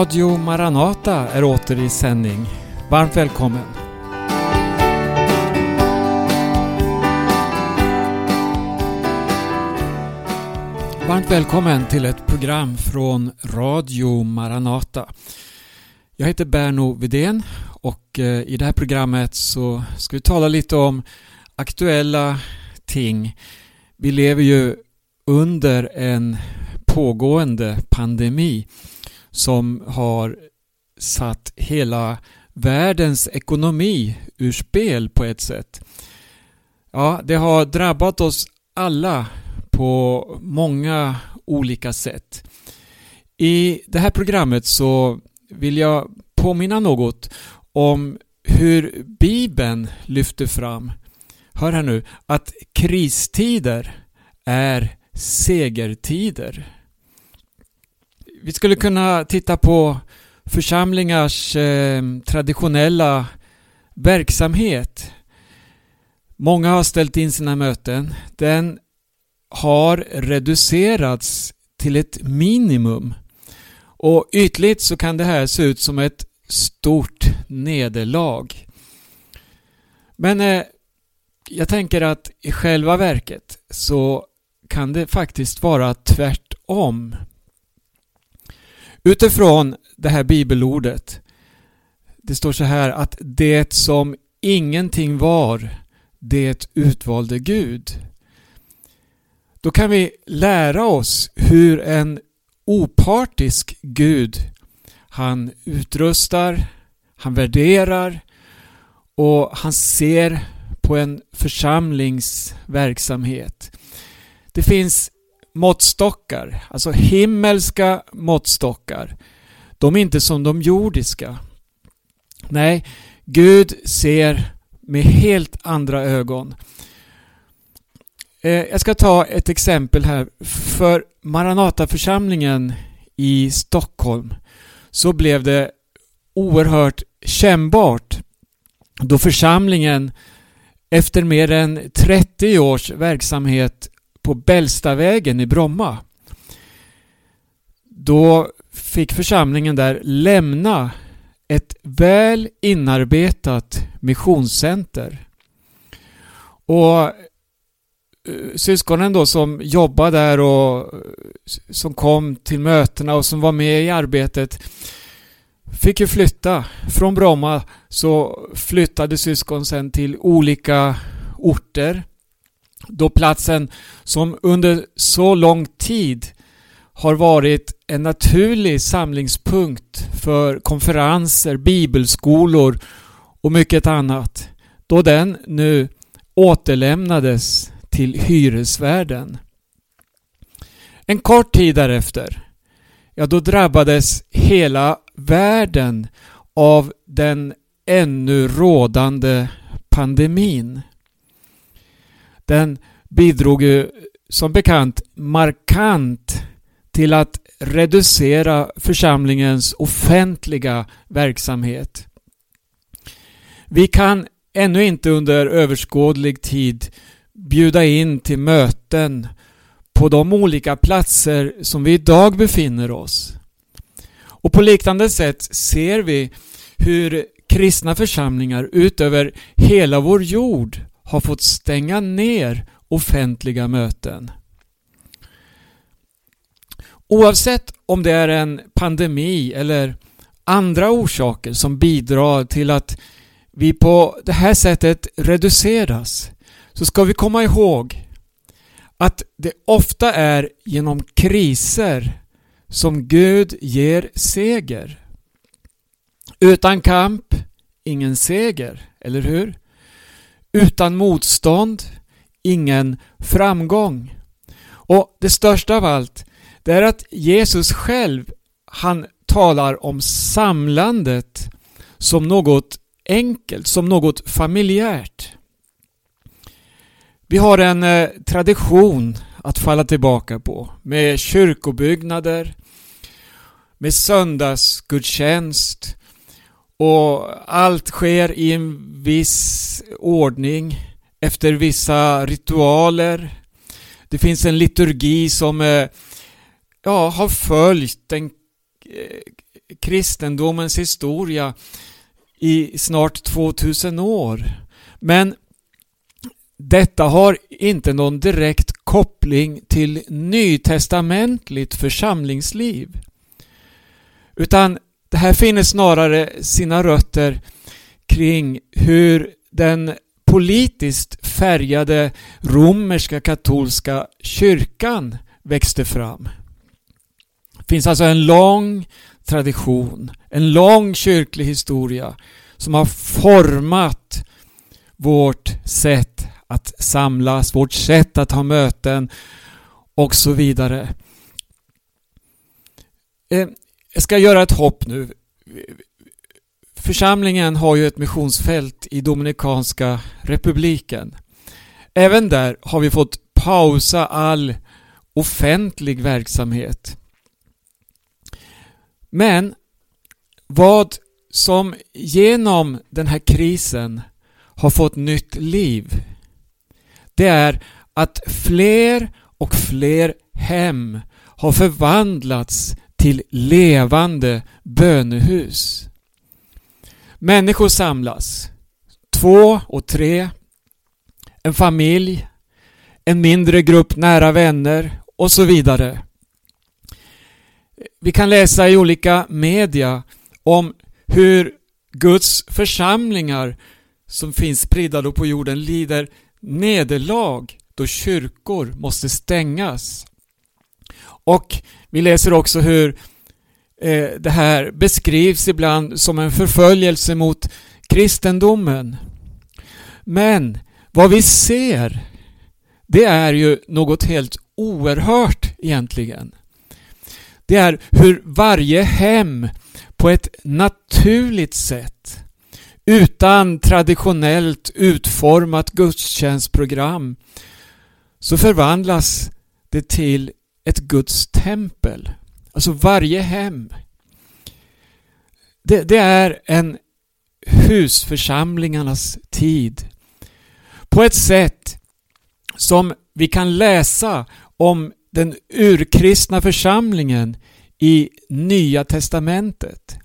Radio Maranata är åter i sändning. Varmt välkommen! Varmt välkommen till ett program från Radio Maranata. Jag heter Berno Vidén och eh, i det här programmet så ska vi tala lite om aktuella ting. Vi lever ju under en pågående pandemi som har satt hela världens ekonomi ur spel på ett sätt. Ja, det har drabbat oss alla på många olika sätt. I det här programmet så vill jag påminna något om hur Bibeln lyfter fram, hör här nu, att kristider är segertider. Vi skulle kunna titta på församlingars eh, traditionella verksamhet. Många har ställt in sina möten. Den har reducerats till ett minimum. Och ytligt så kan det här se ut som ett stort nederlag. Men eh, jag tänker att i själva verket så kan det faktiskt vara tvärtom. Utifrån det här bibelordet det står så här att det som ingenting var, det utvalde Gud. Då kan vi lära oss hur en opartisk Gud han utrustar, han värderar och han ser på en församlings verksamhet. Det finns måttstockar, alltså himmelska måttstockar. De är inte som de jordiska. Nej, Gud ser med helt andra ögon. Eh, jag ska ta ett exempel här. För Maranataförsamlingen i Stockholm så blev det oerhört kännbart då församlingen efter mer än 30 års verksamhet på Bällstavägen i Bromma. Då fick församlingen där lämna ett väl inarbetat missionscenter. Och eh, syskonen då som jobbade där och eh, som kom till mötena och som var med i arbetet fick ju flytta. Från Bromma så flyttade syskon sen till olika orter då platsen som under så lång tid har varit en naturlig samlingspunkt för konferenser, bibelskolor och mycket annat. Då den nu återlämnades till hyresvärden. En kort tid därefter, ja då drabbades hela världen av den ännu rådande pandemin. Den bidrog ju som bekant markant till att reducera församlingens offentliga verksamhet. Vi kan ännu inte under överskådlig tid bjuda in till möten på de olika platser som vi idag befinner oss. Och på liknande sätt ser vi hur kristna församlingar utöver hela vår jord har fått stänga ner offentliga möten. Oavsett om det är en pandemi eller andra orsaker som bidrar till att vi på det här sättet reduceras så ska vi komma ihåg att det ofta är genom kriser som Gud ger seger. Utan kamp, ingen seger, eller hur? Utan motstånd, ingen framgång. Och det största av allt, det är att Jesus själv, han talar om samlandet som något enkelt, som något familjärt. Vi har en eh, tradition att falla tillbaka på med kyrkobyggnader, med söndagsgudstjänst och allt sker i en viss ordning efter vissa ritualer. Det finns en liturgi som eh, ja, har följt den eh, kristendomens historia i snart 2000 år. Men detta har inte någon direkt koppling till nytestamentligt församlingsliv. Utan det här finner snarare sina rötter kring hur den politiskt färgade romerska katolska kyrkan växte fram. Det finns alltså en lång tradition, en lång kyrklig historia som har format vårt sätt att samlas, vårt sätt att ha möten och så vidare. Eh, jag ska göra ett hopp nu. Församlingen har ju ett missionsfält i Dominikanska republiken. Även där har vi fått pausa all offentlig verksamhet. Men vad som genom den här krisen har fått nytt liv det är att fler och fler hem har förvandlats till levande bönehus. Människor samlas. Två och tre. En familj. En mindre grupp nära vänner och så vidare. Vi kan läsa i olika media om hur Guds församlingar som finns spridda på jorden lider nederlag då kyrkor måste stängas. Och vi läser också hur eh, det här beskrivs ibland som en förföljelse mot kristendomen. Men vad vi ser det är ju något helt oerhört egentligen. Det är hur varje hem på ett naturligt sätt utan traditionellt utformat gudstjänstprogram så förvandlas det till ett Guds tempel. Alltså varje hem. Det, det är en husförsamlingarnas tid. På ett sätt som vi kan läsa om den urkristna församlingen i Nya Testamentet.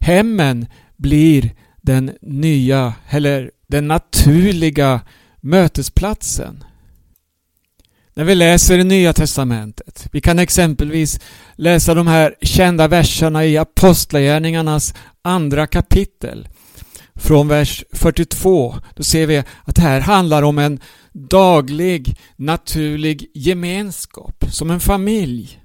Hemmen blir den nya, eller den naturliga mötesplatsen. När vi läser det Nya Testamentet, vi kan exempelvis läsa de här kända verserna i Apostlagärningarnas andra kapitel. Från vers 42, då ser vi att det här handlar om en daglig, naturlig gemenskap, som en familj.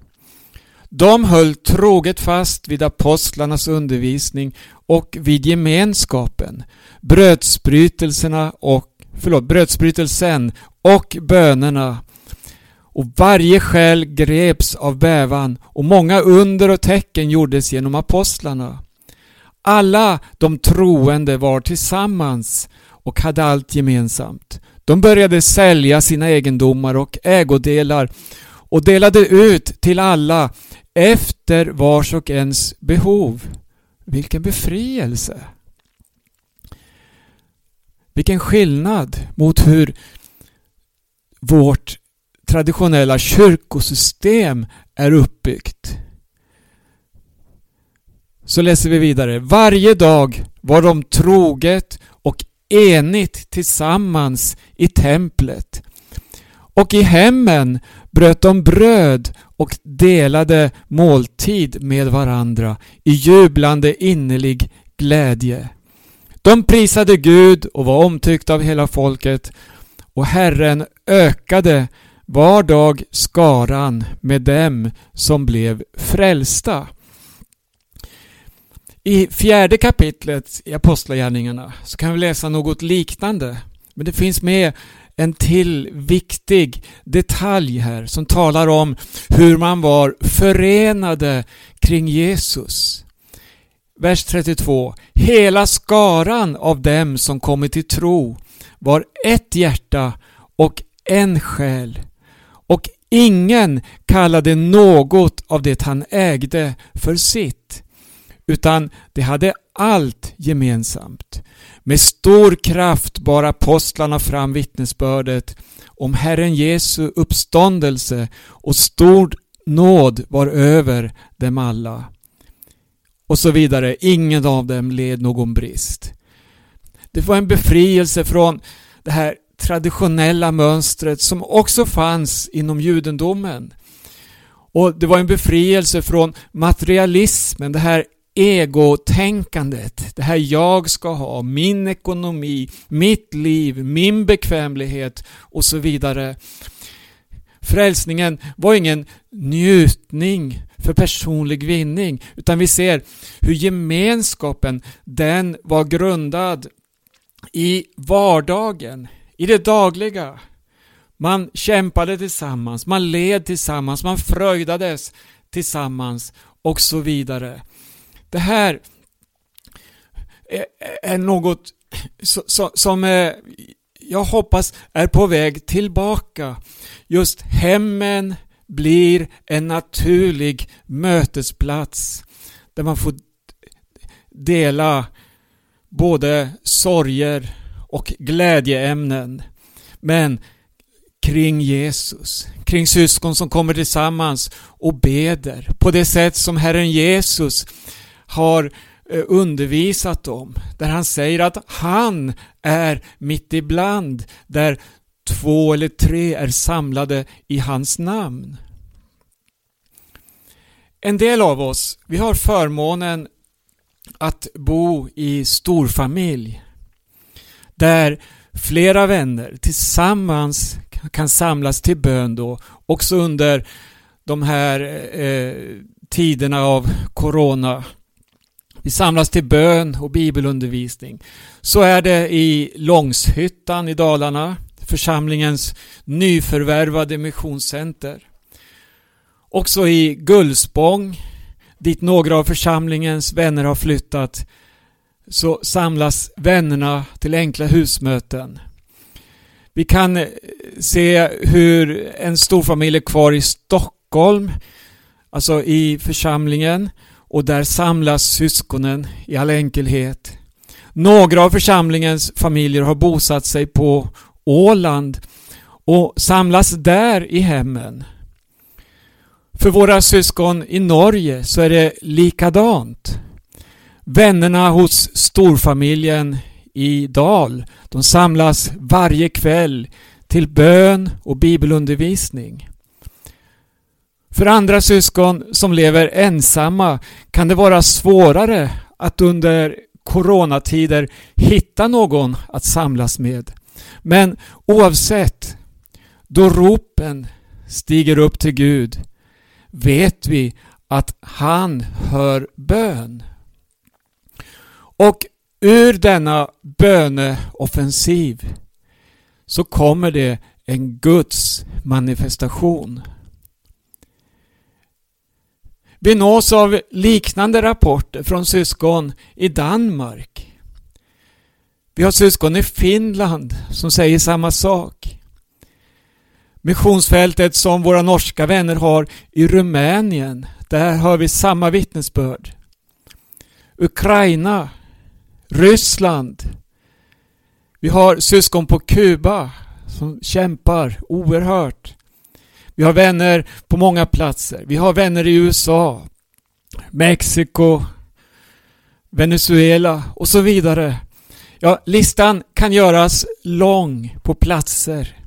De höll troget fast vid apostlarnas undervisning och vid gemenskapen, brödsbrytelserna och, förlåt, brödsbrytelsen och bönerna. Och varje själ greps av bävan och många under och tecken gjordes genom apostlarna. Alla de troende var tillsammans och hade allt gemensamt. De började sälja sina egendomar och ägodelar och delade ut till alla efter vars och ens behov. Vilken befrielse! Vilken skillnad mot hur vårt traditionella kyrkosystem är uppbyggt. Så läser vi vidare. Varje dag var de troget och enigt tillsammans i templet. Och i hemmen bröt de bröd och delade måltid med varandra i jublande innerlig glädje. De prisade Gud och var omtyckta av hela folket och Herren ökade var dag skaran med dem som blev frälsta. I fjärde kapitlet i Apostlagärningarna så kan vi läsa något liknande. Men det finns med en till viktig detalj här som talar om hur man var förenade kring Jesus. Vers 32. Hela skaran av dem som kommit till tro var ett hjärta och en själ. Och ingen kallade något av det han ägde för sitt, utan de hade allt gemensamt. Med stor kraft bar apostlarna fram vittnesbördet om Herren Jesu uppståndelse och stor nåd var över dem alla. och så vidare. Ingen av dem led någon brist. Det var en befrielse från det här traditionella mönstret som också fanns inom judendomen. Och det var en befrielse från materialismen, det här egotänkandet. Det här jag ska ha, min ekonomi, mitt liv, min bekvämlighet och så vidare. Frälsningen var ingen njutning för personlig vinning utan vi ser hur gemenskapen den var grundad i vardagen, i det dagliga. Man kämpade tillsammans, man led tillsammans, man fröjdades tillsammans och så vidare. Det här är något som eh, jag hoppas är på väg tillbaka. Just hemmen blir en naturlig mötesplats där man får dela både sorger och glädjeämnen. Men kring Jesus, kring syskon som kommer tillsammans och beder på det sätt som Herren Jesus har eh, undervisat om. Där han säger att han är mitt ibland, där två eller tre är samlade i hans namn. En del av oss, vi har förmånen att bo i storfamilj. Där flera vänner tillsammans kan samlas till bön då, också under de här eh, tiderna av Corona. Vi samlas till bön och bibelundervisning. Så är det i Långshyttan i Dalarna, församlingens nyförvärvade missionscenter. Också i Gullspång, dit några av församlingens vänner har flyttat, så samlas vännerna till enkla husmöten. Vi kan eh, se hur en storfamilj är kvar i Stockholm, alltså i församlingen, och där samlas syskonen i all enkelhet. Några av församlingens familjer har bosatt sig på Åland och samlas där i hemmen. För våra syskon i Norge så är det likadant. Vännerna hos storfamiljen i Dal, de samlas varje kväll till bön och bibelundervisning. För andra syskon som lever ensamma kan det vara svårare att under coronatider hitta någon att samlas med. Men oavsett, då ropen stiger upp till Gud vet vi att han hör bön. Och ur denna böneoffensiv så kommer det en Guds manifestation. Vi nås av liknande rapporter från syskon i Danmark. Vi har syskon i Finland som säger samma sak. Missionsfältet som våra norska vänner har i Rumänien, där hör vi samma vittnesbörd. Ukraina, Ryssland. Vi har syskon på Kuba som kämpar oerhört. Vi har vänner på många platser. Vi har vänner i USA, Mexiko, Venezuela och så vidare. Ja, listan kan göras lång på platser.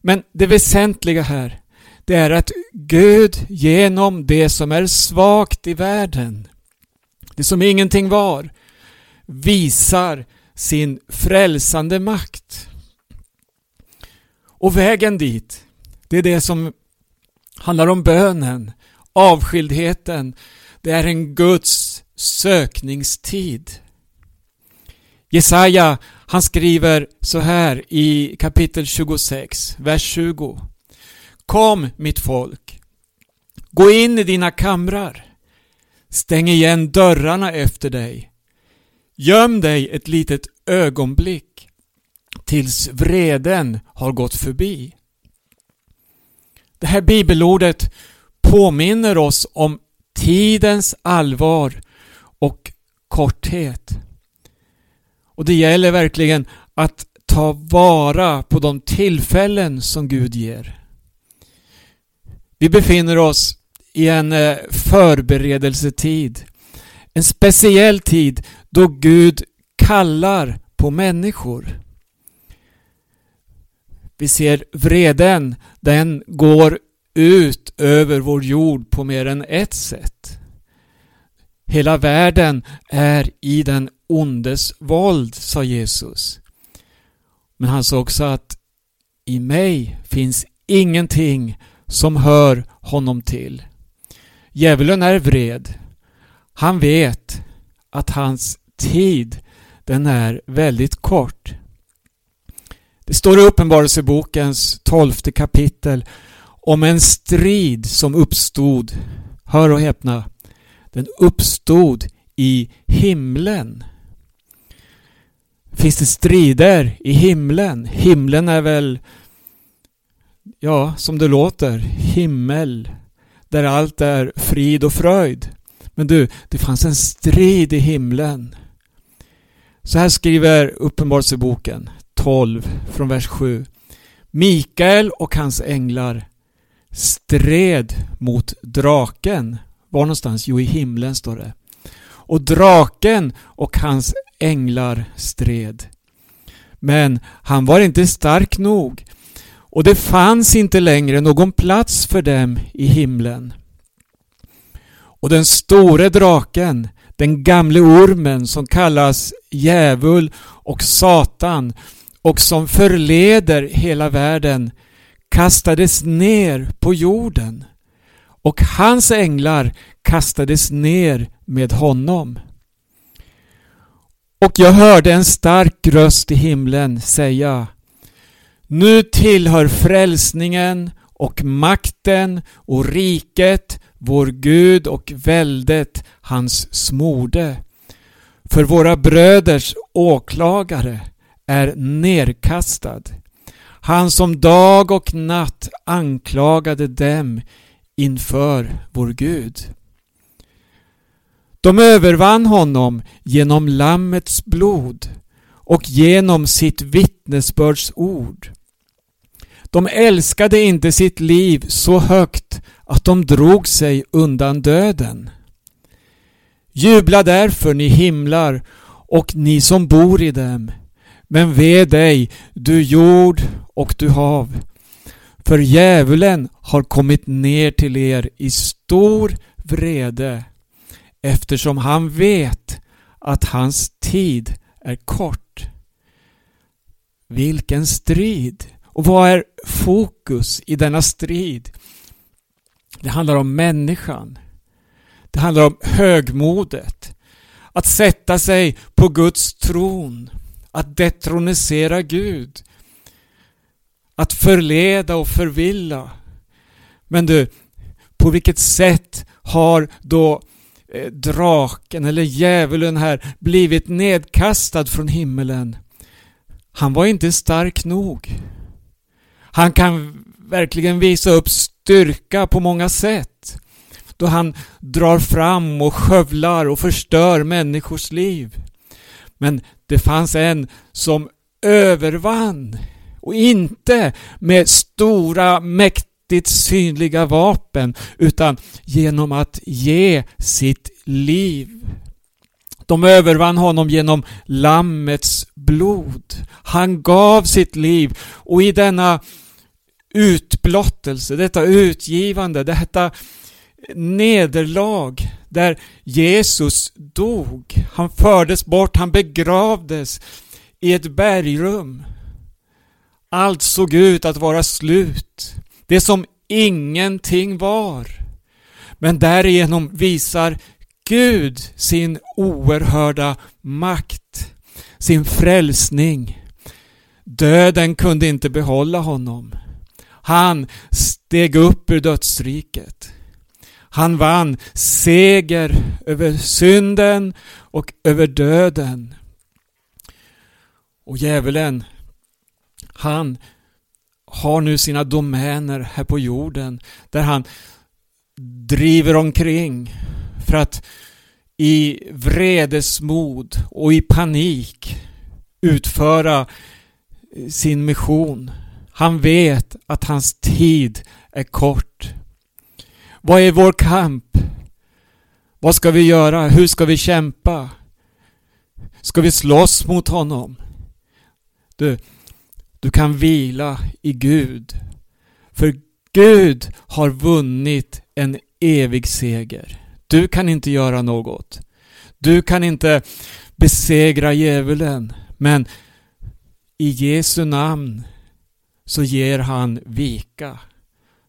Men det väsentliga här, det är att Gud genom det som är svagt i världen, det som ingenting var, visar sin frälsande makt. Och vägen dit, det är det som handlar om bönen, avskildheten. Det är en Guds sökningstid. Jesaja, han skriver så här i kapitel 26, vers 20. Kom mitt folk, gå in i dina kamrar, stäng igen dörrarna efter dig, göm dig ett litet ögonblick tills vreden har gått förbi. Det här bibelordet påminner oss om tidens allvar och korthet. Och det gäller verkligen att ta vara på de tillfällen som Gud ger. Vi befinner oss i en eh, förberedelsetid. En speciell tid då Gud kallar på människor. Vi ser vreden, den går ut över vår jord på mer än ett sätt. Hela världen är i den ondes våld, sa Jesus. Men han sa också att i mig finns ingenting som hör honom till. Djävulen är vred. Han vet att hans tid den är väldigt kort. Det står i Uppenbarelsebokens tolfte kapitel om en strid som uppstod, hör och häpna, den uppstod i himlen. Finns det strider i himlen? Himlen är väl, ja, som det låter, himmel, där allt är frid och fröjd. Men du, det fanns en strid i himlen. Så här skriver Uppenbarelseboken 12 från vers 7. Mikael och hans änglar stred mot draken. Var någonstans? Jo, i himlen står det. Och draken och hans änglar stred. Men han var inte stark nog och det fanns inte längre någon plats för dem i himlen. Och den store draken, den gamle ormen som kallas djävul och Satan och som förleder hela världen kastades ner på jorden och hans änglar kastades ner med honom. Och jag hörde en stark röst i himlen säga Nu tillhör frälsningen och makten och riket vår Gud och väldet hans smorde. För våra bröders åklagare är nerkastad. Han som dag och natt anklagade dem inför vår Gud. De övervann honom genom Lammets blod och genom sitt vittnesbörds ord. De älskade inte sitt liv så högt att de drog sig undan döden. Jubla därför, ni himlar och ni som bor i dem. Men ve dig, du jord och du hav. För djävulen har kommit ner till er i stor vrede eftersom han vet att hans tid är kort. Vilken strid! Och vad är fokus i denna strid? Det handlar om människan. Det handlar om högmodet. Att sätta sig på Guds tron. Att detronisera Gud. Att förleda och förvilla. Men du, på vilket sätt har då eh, draken eller djävulen här blivit nedkastad från himmelen? Han var inte stark nog. Han kan verkligen visa upp styrka på många sätt. Då han drar fram och skövlar och förstör människors liv. Men det fanns en som övervann och inte med stora mäktigt synliga vapen utan genom att ge sitt liv. De övervann honom genom Lammets blod. Han gav sitt liv och i denna utblottelse, detta utgivande, detta nederlag där Jesus dog. Han fördes bort, han begravdes i ett bergrum. Allt såg ut att vara slut. Det som ingenting var. Men därigenom visar Gud sin oerhörda makt, sin frälsning. Döden kunde inte behålla honom. Han steg upp ur dödsriket. Han vann seger över synden och över döden. Och djävulen, han har nu sina domäner här på jorden där han driver omkring för att i vredesmod och i panik utföra sin mission. Han vet att hans tid är kort. Vad är vår kamp? Vad ska vi göra? Hur ska vi kämpa? Ska vi slåss mot honom? Du, du kan vila i Gud. För Gud har vunnit en evig seger. Du kan inte göra något. Du kan inte besegra djävulen. Men i Jesu namn så ger han vika.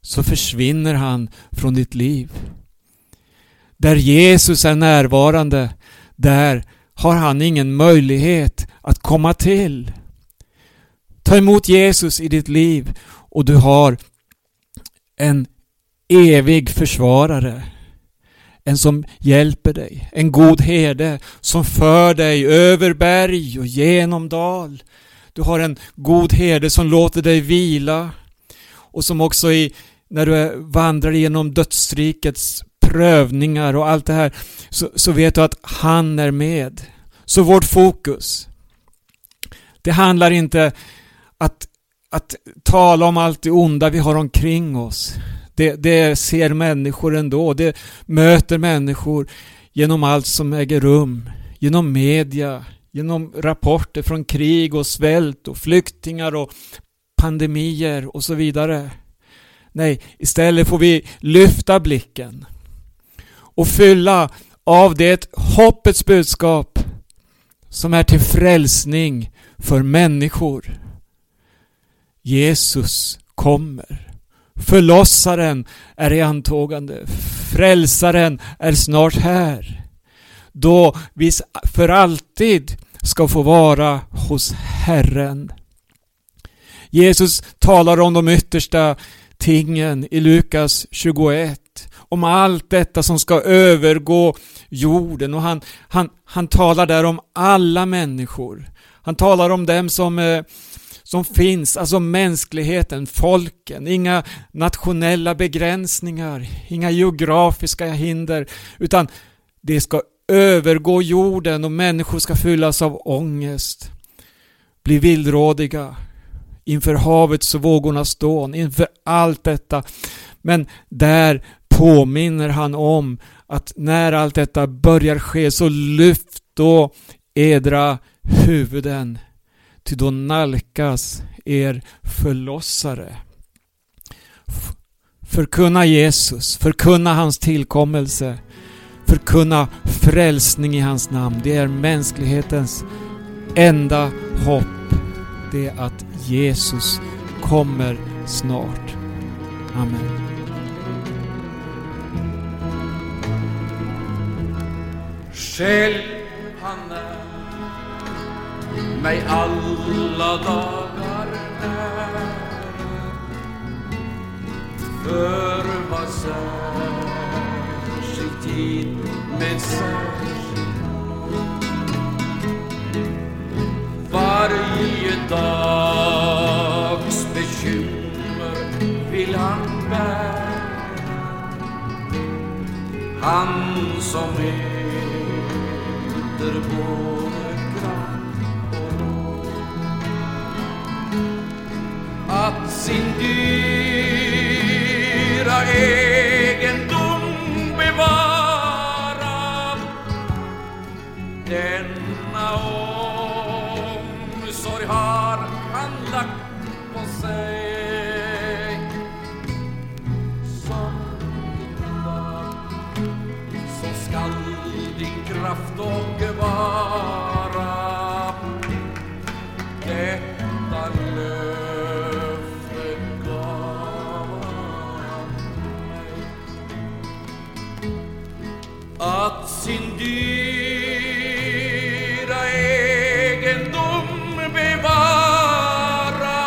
Så försvinner han från ditt liv. Där Jesus är närvarande, där har han ingen möjlighet att komma till. Ta emot Jesus i ditt liv och du har en evig försvarare. En som hjälper dig, en god herde som för dig över berg och genom dal. Du har en god herde som låter dig vila och som också i, när du vandrar genom dödsrikets prövningar och allt det här så, så vet du att han är med. Så vårt fokus det handlar inte att, att tala om allt det onda vi har omkring oss. Det, det ser människor ändå. Det möter människor genom allt som äger rum. Genom media, genom rapporter från krig och svält och flyktingar och pandemier och så vidare. Nej, istället får vi lyfta blicken och fylla av det hoppets budskap som är till frälsning för människor. Jesus kommer. Förlossaren är i antågande. Frälsaren är snart här. Då vi för alltid ska få vara hos Herren. Jesus talar om de yttersta tingen i Lukas 21. Om allt detta som ska övergå jorden och han, han, han talar där om alla människor. Han talar om dem som, eh, som finns, alltså mänskligheten, folken, inga nationella begränsningar, inga geografiska hinder, utan det ska övergå jorden och människor ska fyllas av ångest, bli villrådiga inför havets och vågornas dån, inför allt detta. Men där påminner han om att när allt detta börjar ske så lyft då edra huvuden, ty då nalkas er förlossare. Förkunna Jesus, förkunna hans tillkommelse, förkunna frälsning i hans namn. Det är mänsklighetens enda hopp. Det är att Jesus kommer snart. Amen. Själv han är mig alla dagar nära för vad säger tid message Varje dags bekymmer vill han bära. Han som äter både kraft och råd att sin dyra är att sin dyra egendom bevara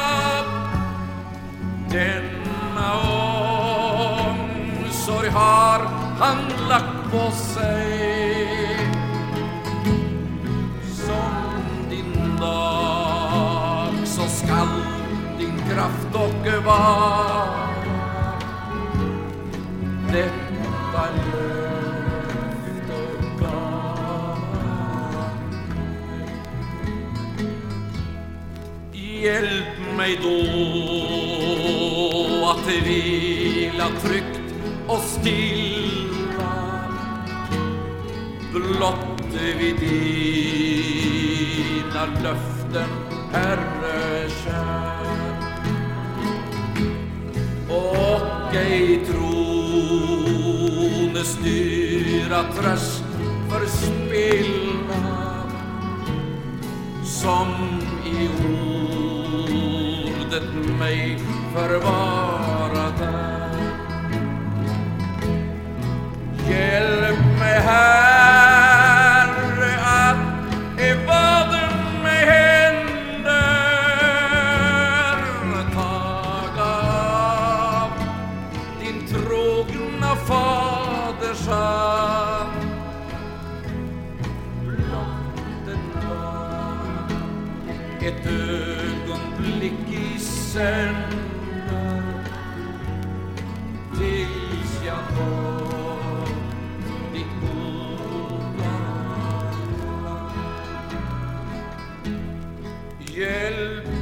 denna omsorg har han lagt på sig. Som din lag så skall din kraft och vara mig då att vila tryggt och stilla blott vid dina löften, Herre kär. Och ej trones styra tröst förspilla som i landet mig förvara där. will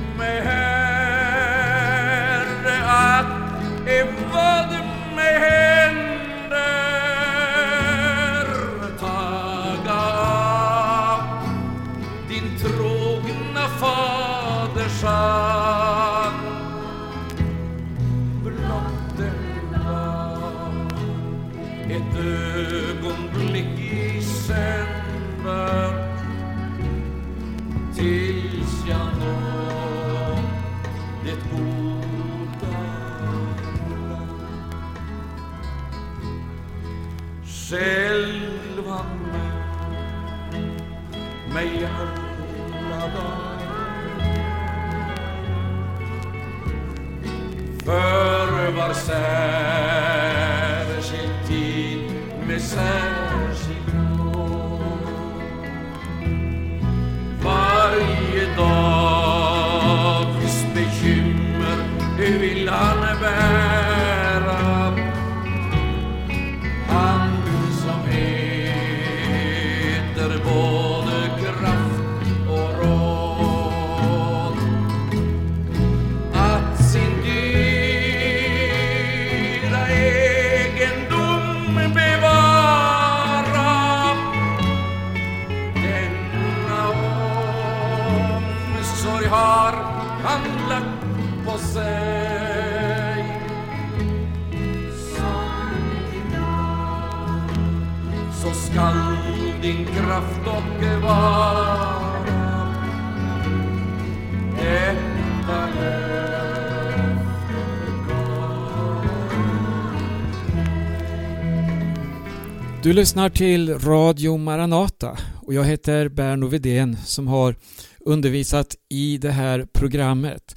Du lyssnar till Radio Maranata och jag heter Berno Vidén som har undervisat i det här programmet.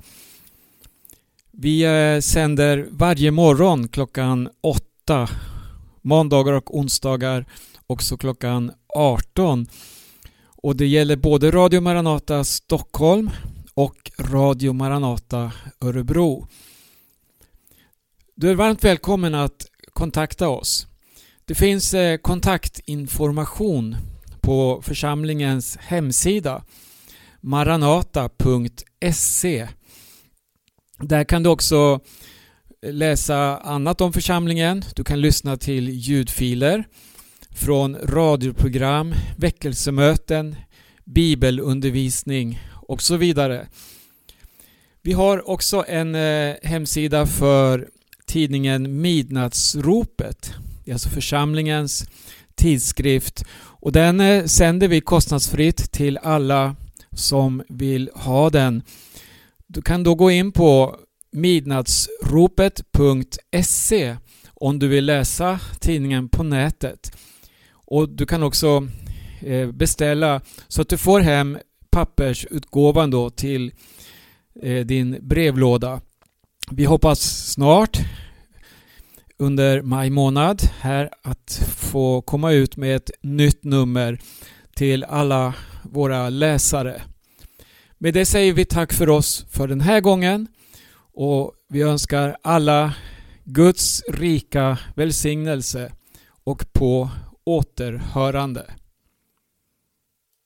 Vi eh, sänder varje morgon klockan 8, måndagar och onsdagar också klockan 18. Och det gäller både Radio Maranata Stockholm och Radio Maranata Örebro. Du är varmt välkommen att kontakta oss. Det finns eh, kontaktinformation på församlingens hemsida maranata.se Där kan du också läsa annat om församlingen. Du kan lyssna till ljudfiler från radioprogram, väckelsemöten, bibelundervisning och så vidare. Vi har också en eh, hemsida för tidningen Midnattsropet. Det är alltså församlingens tidskrift och den eh, sänder vi kostnadsfritt till alla som vill ha den. Du kan då gå in på midnattsropet.se om du vill läsa tidningen på nätet. Och Du kan också eh, beställa så att du får hem pappersutgåvan då till eh, din brevlåda. Vi hoppas snart under maj månad här att få komma ut med ett nytt nummer till alla våra läsare. Med det säger vi tack för oss för den här gången och vi önskar alla Guds rika välsignelse och på återhörande.